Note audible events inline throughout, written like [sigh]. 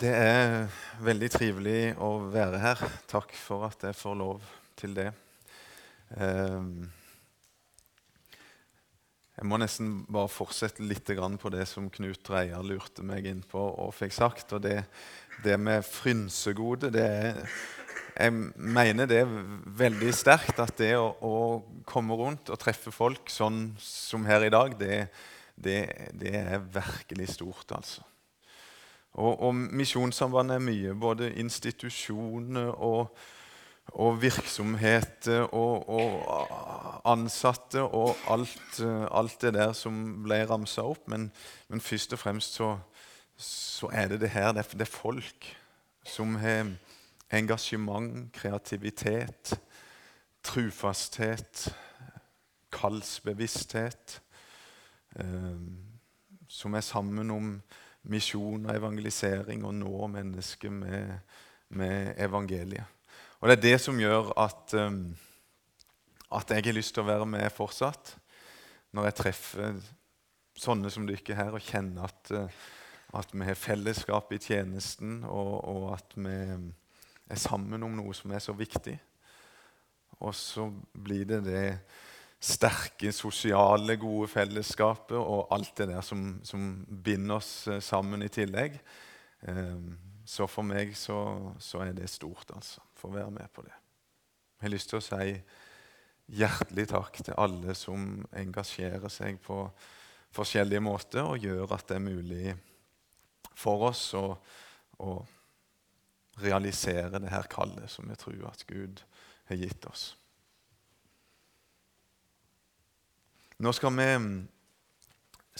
Det er veldig trivelig å være her. Takk for at jeg får lov til det. Ehm, jeg må nesten bare fortsette litt på det som Knut Reier lurte meg inn på og fikk sagt. og Det, det med frynsegode det er, Jeg mener det er veldig sterkt at det å, å, komme rundt og treffe folk sånn som her i dag, det, det, det er virkelig stort, altså. Og, og Misjonssambandet er mye. Både institusjoner og, og virksomheter og, og, ansatte og alt, alt, det der som ble ramsa opp. Men, men, først og fremst så, så, er det det her. Det er, folk som har engasjement, kreativitet, trufasthet, kallsbevissthet. Eh, som er sammen om misjon og evangelisering og nå mennesket med, med, evangeliet. Og Det er det som gjør at, um, at jeg har lyst til å være med fortsatt. Når jeg treffer sånne som dere her og kjenner at, uh, at vi har fellesskap i tjenesten, og, og, at vi er sammen om noe som er så viktig. Og så blir det det sterke sosiale, gode fellesskapet og alt det der som, som binder oss eh, sammen i tillegg. Ehm, så for meg så, så er det stort, altså, for å være med på det. Jeg har lyst til å si hjertelig takk til alle som engasjerer seg på forskjellige måter og gjør at det er mulig for oss å, å realisere det her kallet som vi tror at Gud har gitt oss. Nå skal vi mm,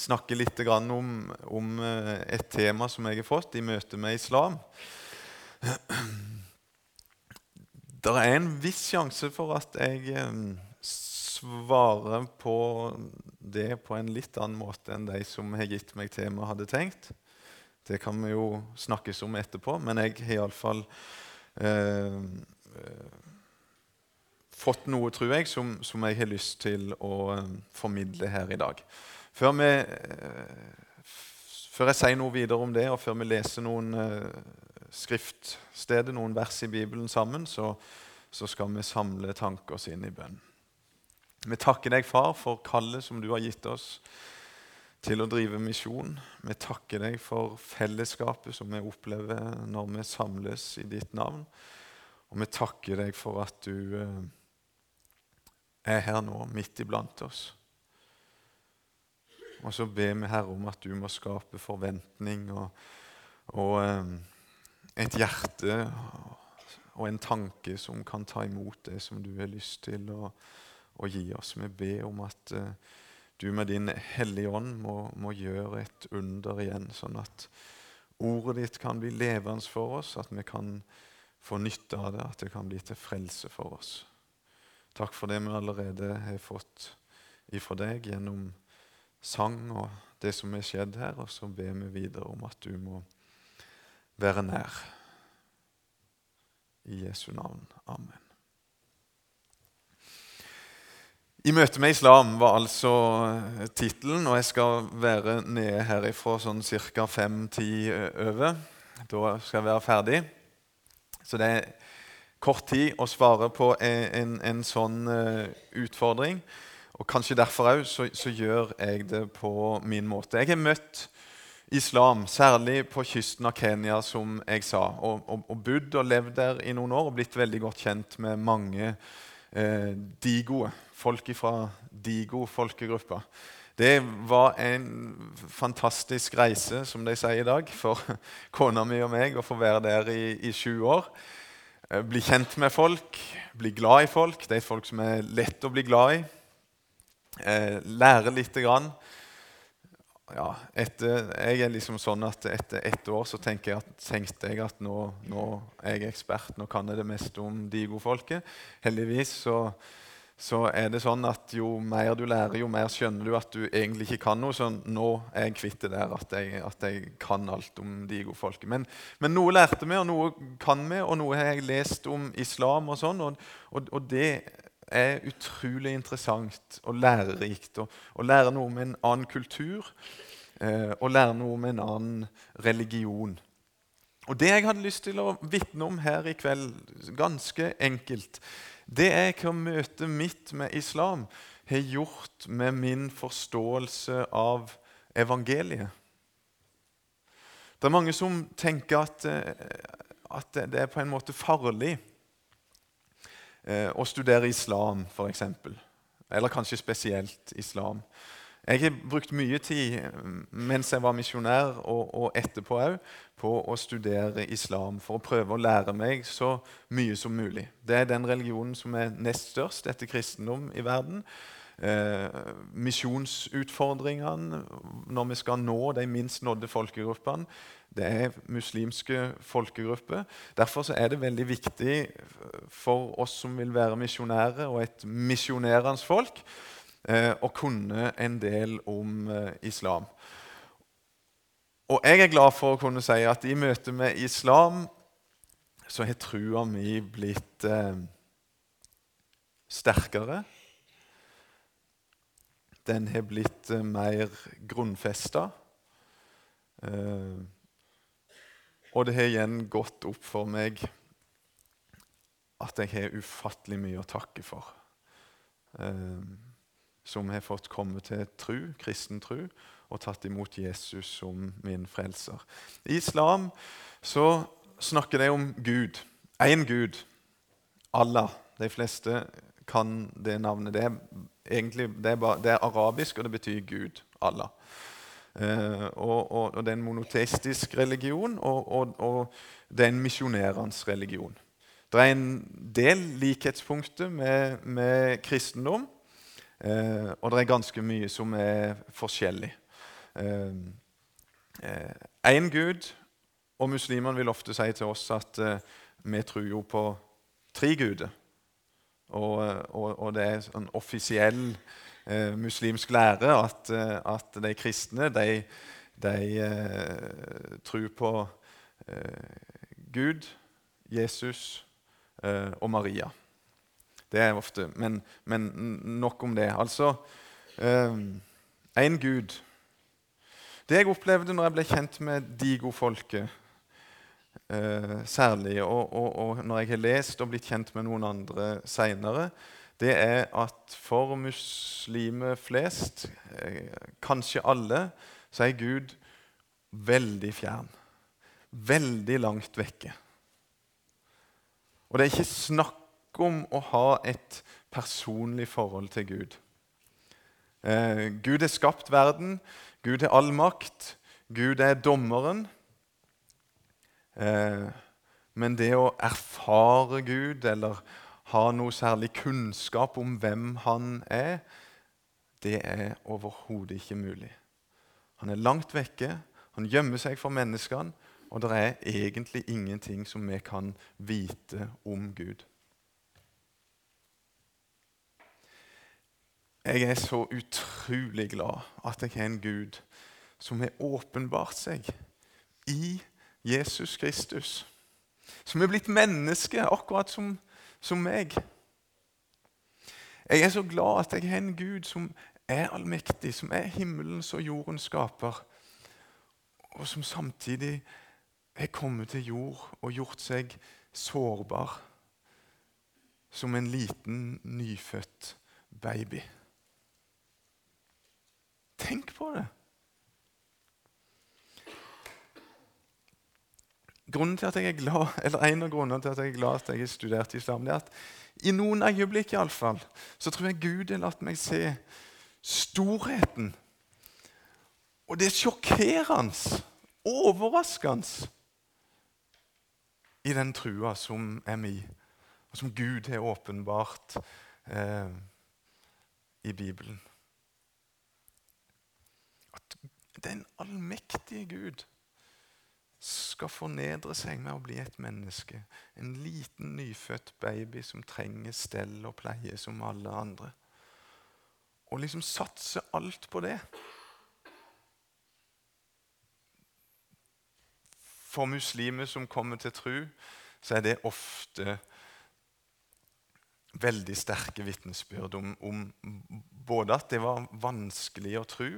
snakke litt om, om, eh, et tema som jeg har fått i møte med islam. [clears throat] Det er en viss sjanse for at jeg mm, svarer på det på en litt annen måte enn de som har gitt meg temaet, hadde tenkt. Det kan vi jo snakkes om etterpå, men jeg har iallfall eh, fått noe, tror jeg, som, som, jeg har lyst til å um, formidle her i dag. Før, vi, uh, før, jeg sier noe videre om det, og før vi leser noen uh, skriftsteder, noen vers i Bibelen sammen, så, så, skal vi samle tanker oss inn i bønn. Vi takker deg, far, for kallet som du har gitt oss til å drive misjon. Vi takker deg for fellesskapet som vi opplever når vi samles i ditt navn. Og vi takker deg for at du uh, er her nå, midt iblant oss. Og så ber vi Herre om at du må skape forventning og, og um, et hjerte og en tanke som kan ta imot det som du har lyst til å, gi oss. Vi ber om at uh, du med din Hellige Ånd må, må, gjøre et under igjen, sånn at ordet ditt kan bli levende for oss, at vi kan få nytte av det, at det kan bli til frelse for oss. Takk for det vi allerede har fått ifra deg gjennom sang og det som er skjedd her. Og så ber vi videre om at du må være nær. I Jesu navn. Amen. I møte med islam var altså tittelen, og jeg skal være nede herifra sånn ca. fem-ti over. Da skal jeg være ferdig. Så det er kort tid å svare på en, en, en sånn uh, utfordring. Og Kanskje derfor òg så, så, gjør jeg det på min måte. Jeg har møtt islam, særlig på kysten av Kenya, som jeg sa. Og, og, og bodd og levd der i noen år og blitt veldig godt kjent med mange eh, digoe. Folk fra digo-folkegruppa. Det var en fantastisk reise, som de sier i dag, for [laughs] kona mi og meg å få være der i, i sju år. Eh, bli kjent med folk, bli glad i folk. Det er folk som er lett å bli glad i. Eh, lære lite grann. Ja, etter, jeg er liksom sånn at etter ett år så jeg at, tenkte jeg at nå, nå, er jeg ekspert, nå kan jeg det meste om Digo-folket. Heldigvis så så er det sånn at jo mer du lærer, jo mer skjønner du at du egentlig ikke kan noe. Så nå er jeg kvitt det der at jeg, at jeg kan alt om de gode folket. Men, men, noe lærte vi, og noe kan vi, og noe har jeg lest om islam og sånn. Og, og, og det er utrolig interessant og lærerikt. Å lære noe om en annen kultur, eh, og lære noe om en annen religion. Og Det jeg hadde lyst til å vitne om her i kveld, ganske enkelt, det er hva møtet mitt med islam har gjort med min forståelse av evangeliet. Det er mange som tenker at, eh, at det er på en måte farlig eh, å studere islam, f.eks. Eller kanskje spesielt islam. Jeg har brukt mye tid mens jeg var misjonær, og, og etterpå òg, på å studere islam for å prøve å lære meg så mye som mulig. Det er den religionen som er nest størst etter kristendom i verden. Eh, misjonsutfordringene når vi skal nå de minst nådde folkegruppene, det er muslimske folkegrupper. Derfor er det veldig viktig for oss som vil være misjonærer og et misjonerende folk, eh, å kunne en del om eh, islam. Og jeg er glad for å kunne si at i møte med islam så har trua mi blitt eh, sterkere. Den har blitt eh, mer grunnfesta. Eh, og det har igjen gått opp for meg at jeg har ufattelig mye å takke for. Eh, som har fått komme til tru, kristen tru og tatt imot Jesus som min frelser. I islam så snakker de om Gud. Én Gud. Allah. De fleste kan det navnet. Det er, egentlig, det er, bare, det er arabisk, og det betyr Gud. Allah. Eh, og, og, og, det er en monoteistisk religion, og, og det er en misjonerende religion. Det er en del likhetspunkter med, med kristendom, eh, og det er ganske mye som er forskjellig. Én eh, eh Gud, og muslimene vil ofte si til oss at eh, vi tror jo på tre guder. Og, og, og det er en offisiell eh, muslimsk lære at, eh, at, de kristne de, de eh, tror på Gud, Jesus og Maria. Det er ofte Men, men nok om det. Altså én Gud det jeg opplevde når jeg ble kjent med Digo-folket, eh, særlig, og, og, og, når jeg har lest og blitt kjent med noen andre seinere, det er at for muslimer flest, eh, kanskje alle, så er Gud veldig fjern. Veldig langt vekke. Og det er ikke snakk om å ha et personlig forhold til Gud. Eh, Gud har skapt verden. Gud har all makt. Gud er dommeren. Eh, men det å erfare Gud eller ha noe særlig kunnskap om hvem han er, det er overhodet ikke mulig. Han er langt vekke, han gjemmer seg for menneskene, og det er egentlig ingenting som vi kan vite om Gud. Jeg er så utrolig glad at jeg har en Gud som har åpenbart seg i Jesus Kristus. Som er blitt menneske, akkurat som, som meg. Jeg er så glad at jeg har en Gud som er allmektig, som er himmelens og jordens skaper, og som samtidig er kommet til jord og gjort seg sårbar som en liten, nyfødt baby. Tenk på det! Grunnen til at jeg er glad, eller En av grunnene til at jeg er glad at jeg har studert islam, det er at i noen øyeblikk fall, så tror jeg Gud har latt meg se storheten. Og det er sjokkerende, overraskende, i den trua som er mi, og som Gud har åpenbart eh, i Bibelen. Den allmektige Gud skal fornedre seg med å bli et menneske. En liten, nyfødt baby som trenger stell og pleie som alle andre. Og liksom satse alt på det. For muslimer som kommer til tru, så er det ofte veldig sterke vitnesbyrd om, om både at det var vanskelig å tro,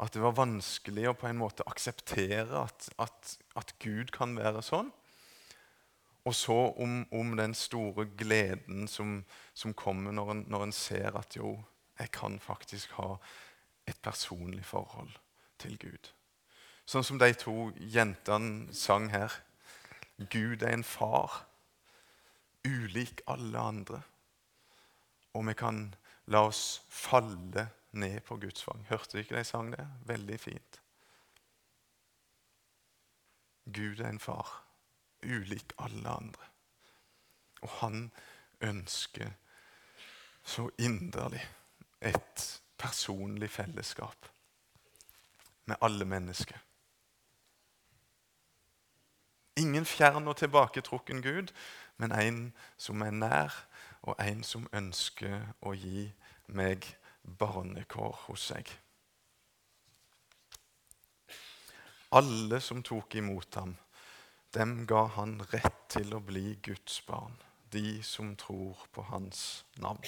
At det var vanskelig å på en måte akseptere at, at, at Gud kan være sånn. Og så om, om den store gleden som, som kommer når en, når en ser at jo, jeg kan faktisk ha et personlig forhold til Gud. Sånn som de to jentene sang her. Gud er en far, ulik alle andre. Og vi kan la oss falle ned på Guds fang. Hørte du ikke de sang det? Veldig fint. Gud er en far, ulik alle andre. Og han ønsker så inderlig et personlig fellesskap med alle mennesker. Ingen fjern og tilbaketrukken Gud, men en som er nær, og en som ønsker å gi meg barnekår hos seg. Alle som tok imot ham, dem ga han rett til å bli Guds barn, de som tror på hans navn.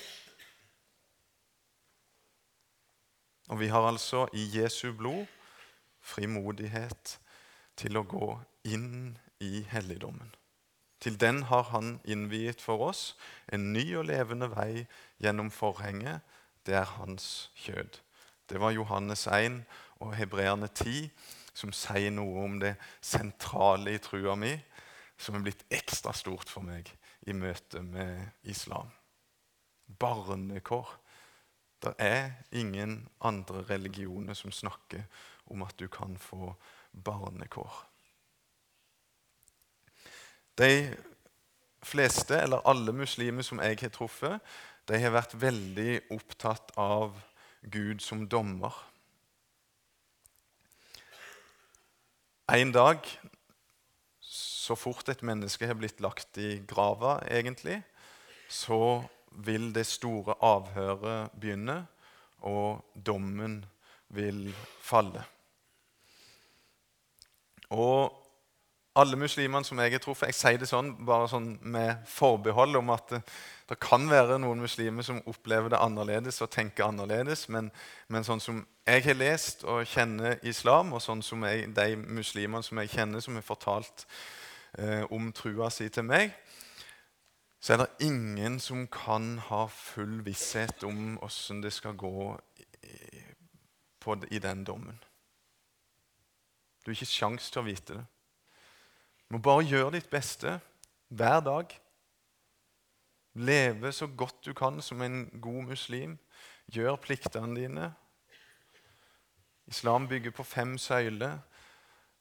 Og vi har altså i Jesu blod frimodighet til å gå inn i helligdommen. Til den har han innviet for oss en ny og levende vei gjennom forhenget. Det er hans kjød. Det var Johannes 1 og hebreerne 10 som sier noe om det sentrale i trua mi, som er blitt ekstra stort for meg i møte med islam. Barnekår. Det er ingen andre religioner som snakker om at du kan få barnekår. De fleste, eller alle muslimer som jeg har truffet, de har vært veldig opptatt av Gud som dommer. En dag, så fort et menneske har blitt lagt i grava, egentlig, så vil det store avhøret begynne, og dommen vil falle. Og alle muslimene som jeg har truffet Jeg sier det sånn bare sånn med forbehold om at det, det, kan være noen muslimer som opplever det annerledes og tenker annerledes, men, men sånn som jeg har lest og kjenner islam, og sånn som jeg, de muslimene som jeg kjenner, som har fortalt eh, om trua si til meg, så er det ingen som kan ha full visshet om åssen det skal gå i, på, i den dommen. Du har ikke sjans til å vite det. Må bare gjøre ditt beste hver dag. Leve så godt du kan som en god muslim. Gjør pliktene dine. Islam bygger på fem søyler,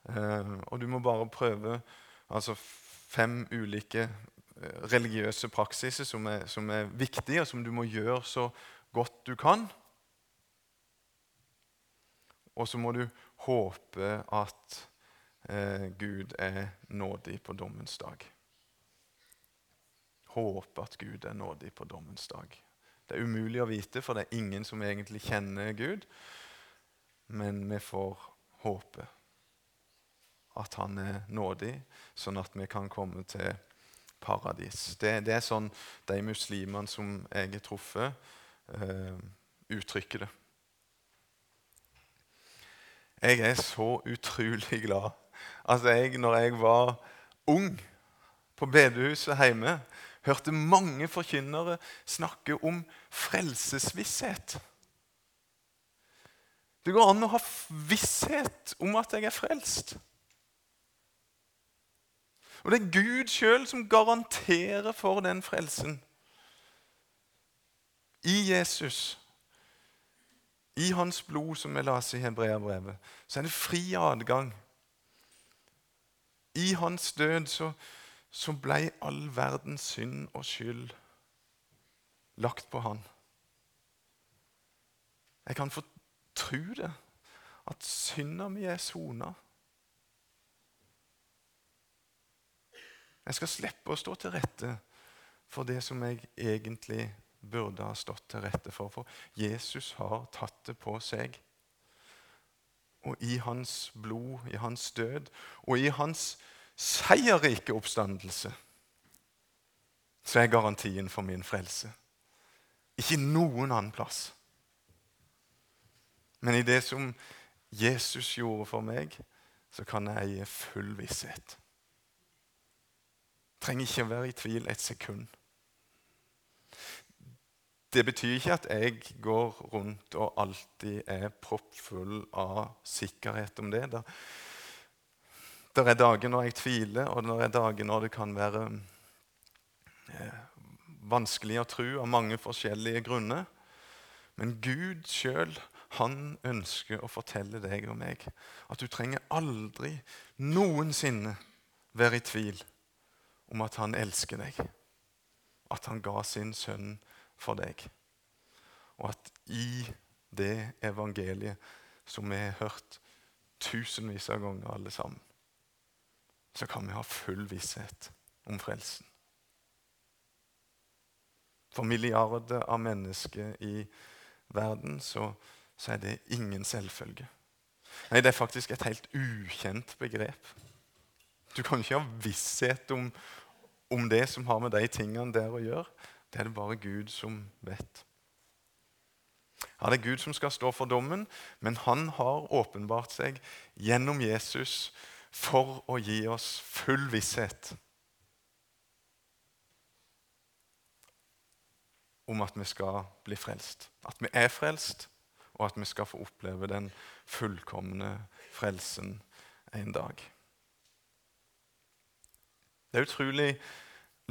eh, og du må bare prøve altså fem ulike eh, religiøse praksiser som er, som er viktige, og som du må gjøre så godt du kan. Og så må du håpe at Gud er nådig på dommens dag. Håpe at Gud er nådig på dommens dag. Det er umulig å vite, for det er ingen som egentlig kjenner Gud. Men vi får håpe at han er nådig, sånn at vi kan komme til paradis. Det, det er sånn de muslimene som jeg har truffet, uh, uttrykker det. Jeg er så utrolig glad at jeg, når jeg var ung på bedehuset hjemme, hørte mange forkynnere snakke om frelsesvisshet. Det går an å ha visshet om at jeg er frelst. Og det er Gud sjøl som garanterer for den frelsen. I Jesus. I hans blod, som vi leser i Hebreabrevet, så er det fri adgang. I hans død så, så ble all verdens synd og skyld lagt på han. Jeg kan få tro det, at synda mi er sona. Jeg skal slippe å stå til rette for det som jeg egentlig burde ha stått til rette for. For Jesus har tatt det på seg. Og i hans blod, i hans død og i hans seierrike oppstandelse så er garantien for min frelse. Ikke noen annen plass. Men i det som Jesus gjorde for meg, så kan jeg gi full visshet. Trenger ikke å være i tvil et sekund. Det betyr ikke at jeg går rundt og alltid er proppfull av sikkerhet om det. Det, der er dager når jeg tviler, og det er dager når det kan være eh, vanskelig å tro av mange forskjellige grunner. Men Gud sjøl han ønsker å fortelle deg og meg at du trenger aldri noensinne være i tvil om at han elsker deg. At han ga sin sønn for deg. Og at i det evangeliet som vi har hørt tusenvis av ganger alle sammen, så kan vi ha full visshet om frelsen. For milliarder av mennesker i verden så så er det ingen selvfølge. Nei, Det er faktisk et helt ukjent begrep. Du kan ikke ha visshet om, om det som har med de tingene der å gjøre. Det er det bare Gud som vet. Ja, Det er Gud som skal stå for dommen, men han har åpenbart seg gjennom Jesus for å gi oss full visshet om at vi skal bli frelst. At vi er frelst, og at vi skal få oppleve den fullkomne frelsen en dag. Det er utrolig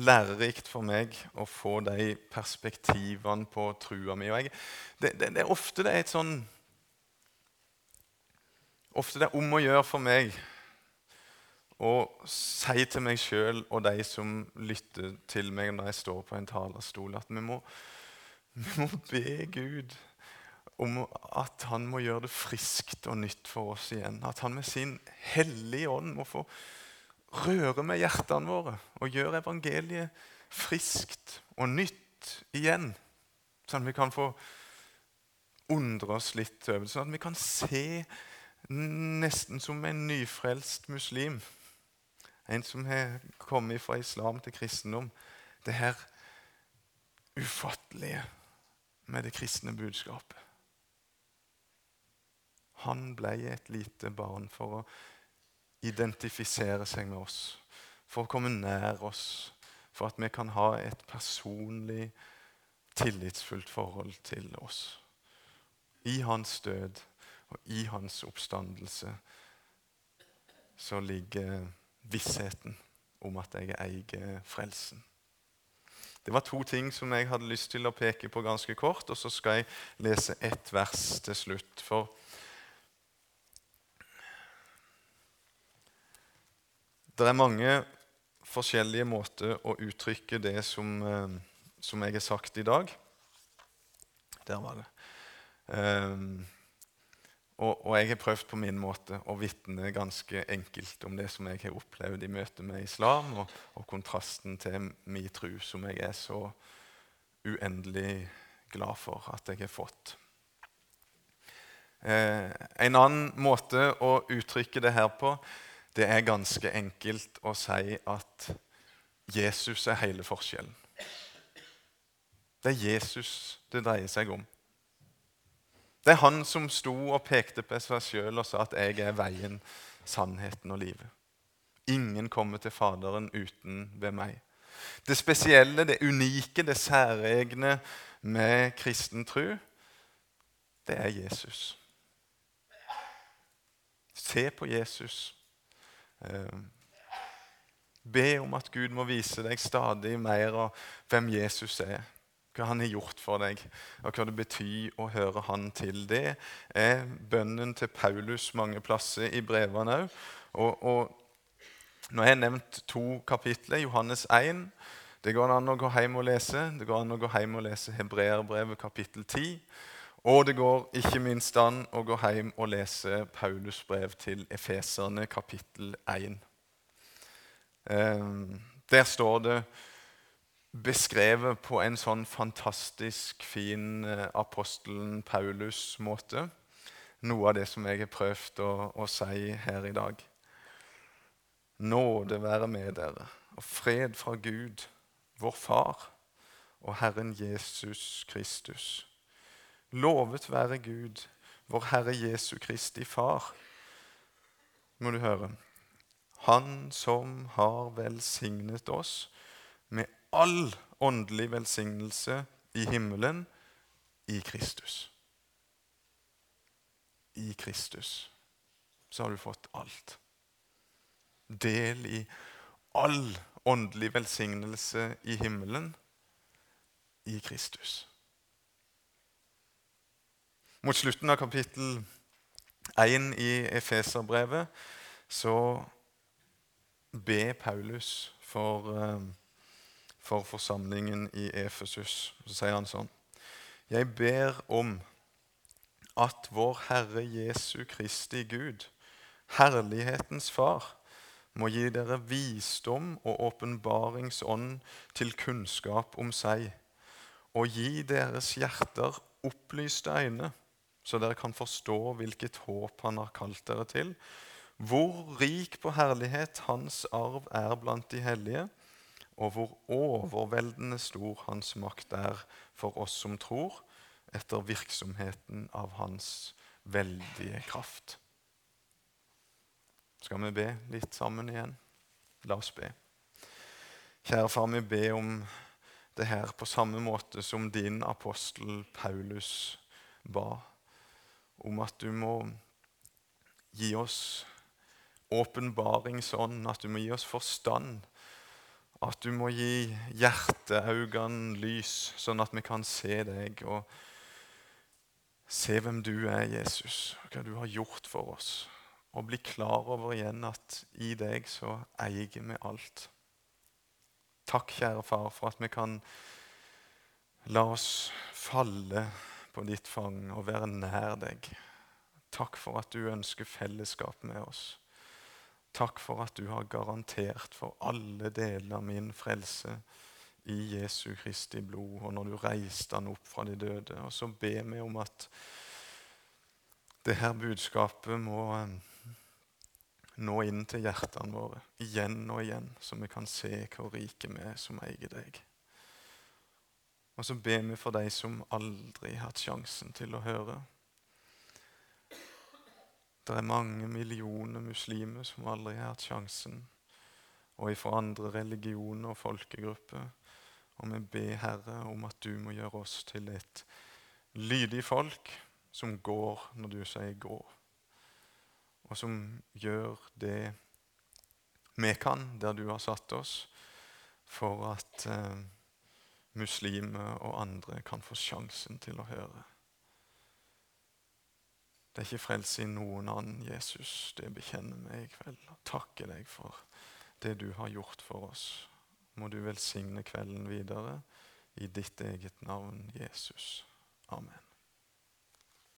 lærerikt for meg å få de perspektivene på trua mi. Jeg, det, det, det, ofte det er et sånn Ofte det er om å gjøre for meg å si til meg sjøl og de som lytter til meg når jeg står på en talerstol, at vi må, vi må be Gud om at han må gjøre det friskt og nytt for oss igjen. At han med sin hellige ånd må få røre med hjertene våre og gjøre evangeliet friskt og nytt igjen. Sånn at vi kan få undre oss litt over det. Sånn at vi kan se nesten som en nyfrelst muslim, en som har kommet fra islam til kristendom, det her ufattelige med det kristne budskapet. Han ble et lite barn for å identifisere seg med oss, for å komme nær oss, for at vi kan ha et personlig, tillitsfullt forhold til oss. I hans død og i hans oppstandelse så ligger vissheten om at jeg eier frelsen. Det var to ting som jeg hadde lyst til å peke på ganske kort, og så skal jeg lese ett vers til slutt. For Det er mange forskjellige måter å uttrykke det som, eh, som jeg har sagt i dag. Der var det. Um, og, og, jeg har prøvd på min måte å vitne ganske enkelt om det som jeg har opplevd i møte med islam, og, og kontrasten til min tro, som jeg er så uendelig glad for at jeg har fått. Eh, en annen måte å uttrykke det her på det er ganske enkelt å si at Jesus er hele forskjellen. Det er Jesus det dreier seg om. Det er han som sto og pekte på seg sjøl og sa at 'jeg er veien, sannheten og livet'. Ingen kommer til Faderen uten ved meg. Det spesielle, det unike, det særegne med kristen tro, det er Jesus. Se på Jesus. Eh, be om at Gud må vise deg stadig mer av hvem Jesus er. Hva han har gjort for deg, og hva det betyr å høre han til. Det er bønnen til Paulus mange plasser i brevene òg. Og, og nå har jeg nevnt to kapitler. Johannes 1. Det går an å gå hjem og lese. Det går an å gå hjem og lese Hebreerbrevet kapittel 10. Og det går ikke minst an å gå hjem og lese Paulus brev til Efeserne, kapittel 1. Ehm, der står det beskrevet på en sånn fantastisk fin eh, apostelen Paulus-måte noe av det som jeg har prøvd å, å si her i dag. Nåde være med dere, og fred fra Gud, vår Far, og Herren Jesus Kristus. Lovet være Gud, vår Herre Jesu Kristi Far, må du høre. Han som har velsignet oss med all åndelig velsignelse i himmelen i Kristus. I Kristus så har du fått alt. Del i all åndelig velsignelse i himmelen i Kristus. Mot slutten av kapittel 1 i Efeserbrevet så ber Paulus for, eh, for forsamlingen i Efesus. Så sier han sånn Jeg ber om at vår Herre Jesu Kristi Gud, herlighetens Far, må gi dere visdom og åpenbaringsånd til kunnskap om seg, og gi deres hjerter opplyste øyne, så dere kan forstå hvilket håp Han har kalt dere til, hvor rik på herlighet Hans arv er blant de hellige, og hvor overveldende stor Hans makt er for oss som tror, etter virksomheten av Hans veldige kraft. Skal vi be litt sammen igjen? La oss be. Kjære far, vi ber om det her på samme måte som din apostel Paulus ba. Om at du må gi oss åpenbaringsånd, at du må gi oss forstand. At du må gi hjerteøynene lys, sånn at vi kan se deg og se hvem du er, Jesus, og hva du har gjort for oss og bli klar over igjen at i deg så eier vi alt. Takk, kjære far, for at vi kan la oss falle på ditt fang og være nær deg. Takk for at du ønsker fellesskap med oss. Takk for at du har garantert for alle deler av min frelse i Jesu Kristi blod, og når du reiste han opp fra de døde. Og så ber vi om at det her budskapet må nå inn til hjertene våre igjen og igjen, så vi kan se hvor rike vi er som eier deg. Og så ber vi for de som aldri har hatt sjansen til å høre. Det er mange millioner muslimer som aldri har hatt sjansen, og ifra andre religioner og folkegrupper. Og vi ber Herre om at du må gjøre oss til et lydig folk som går når du sier gå og som gjør det vi kan der du har satt oss, for at eh, muslimer og andre kan få sjansen til å høre. Det er ikke frelse i noen annen Jesus. Det bekjenner vi i kveld. Og takker deg for det du har gjort for oss. Må du velsigne kvelden videre i ditt eget navn, Jesus. Amen.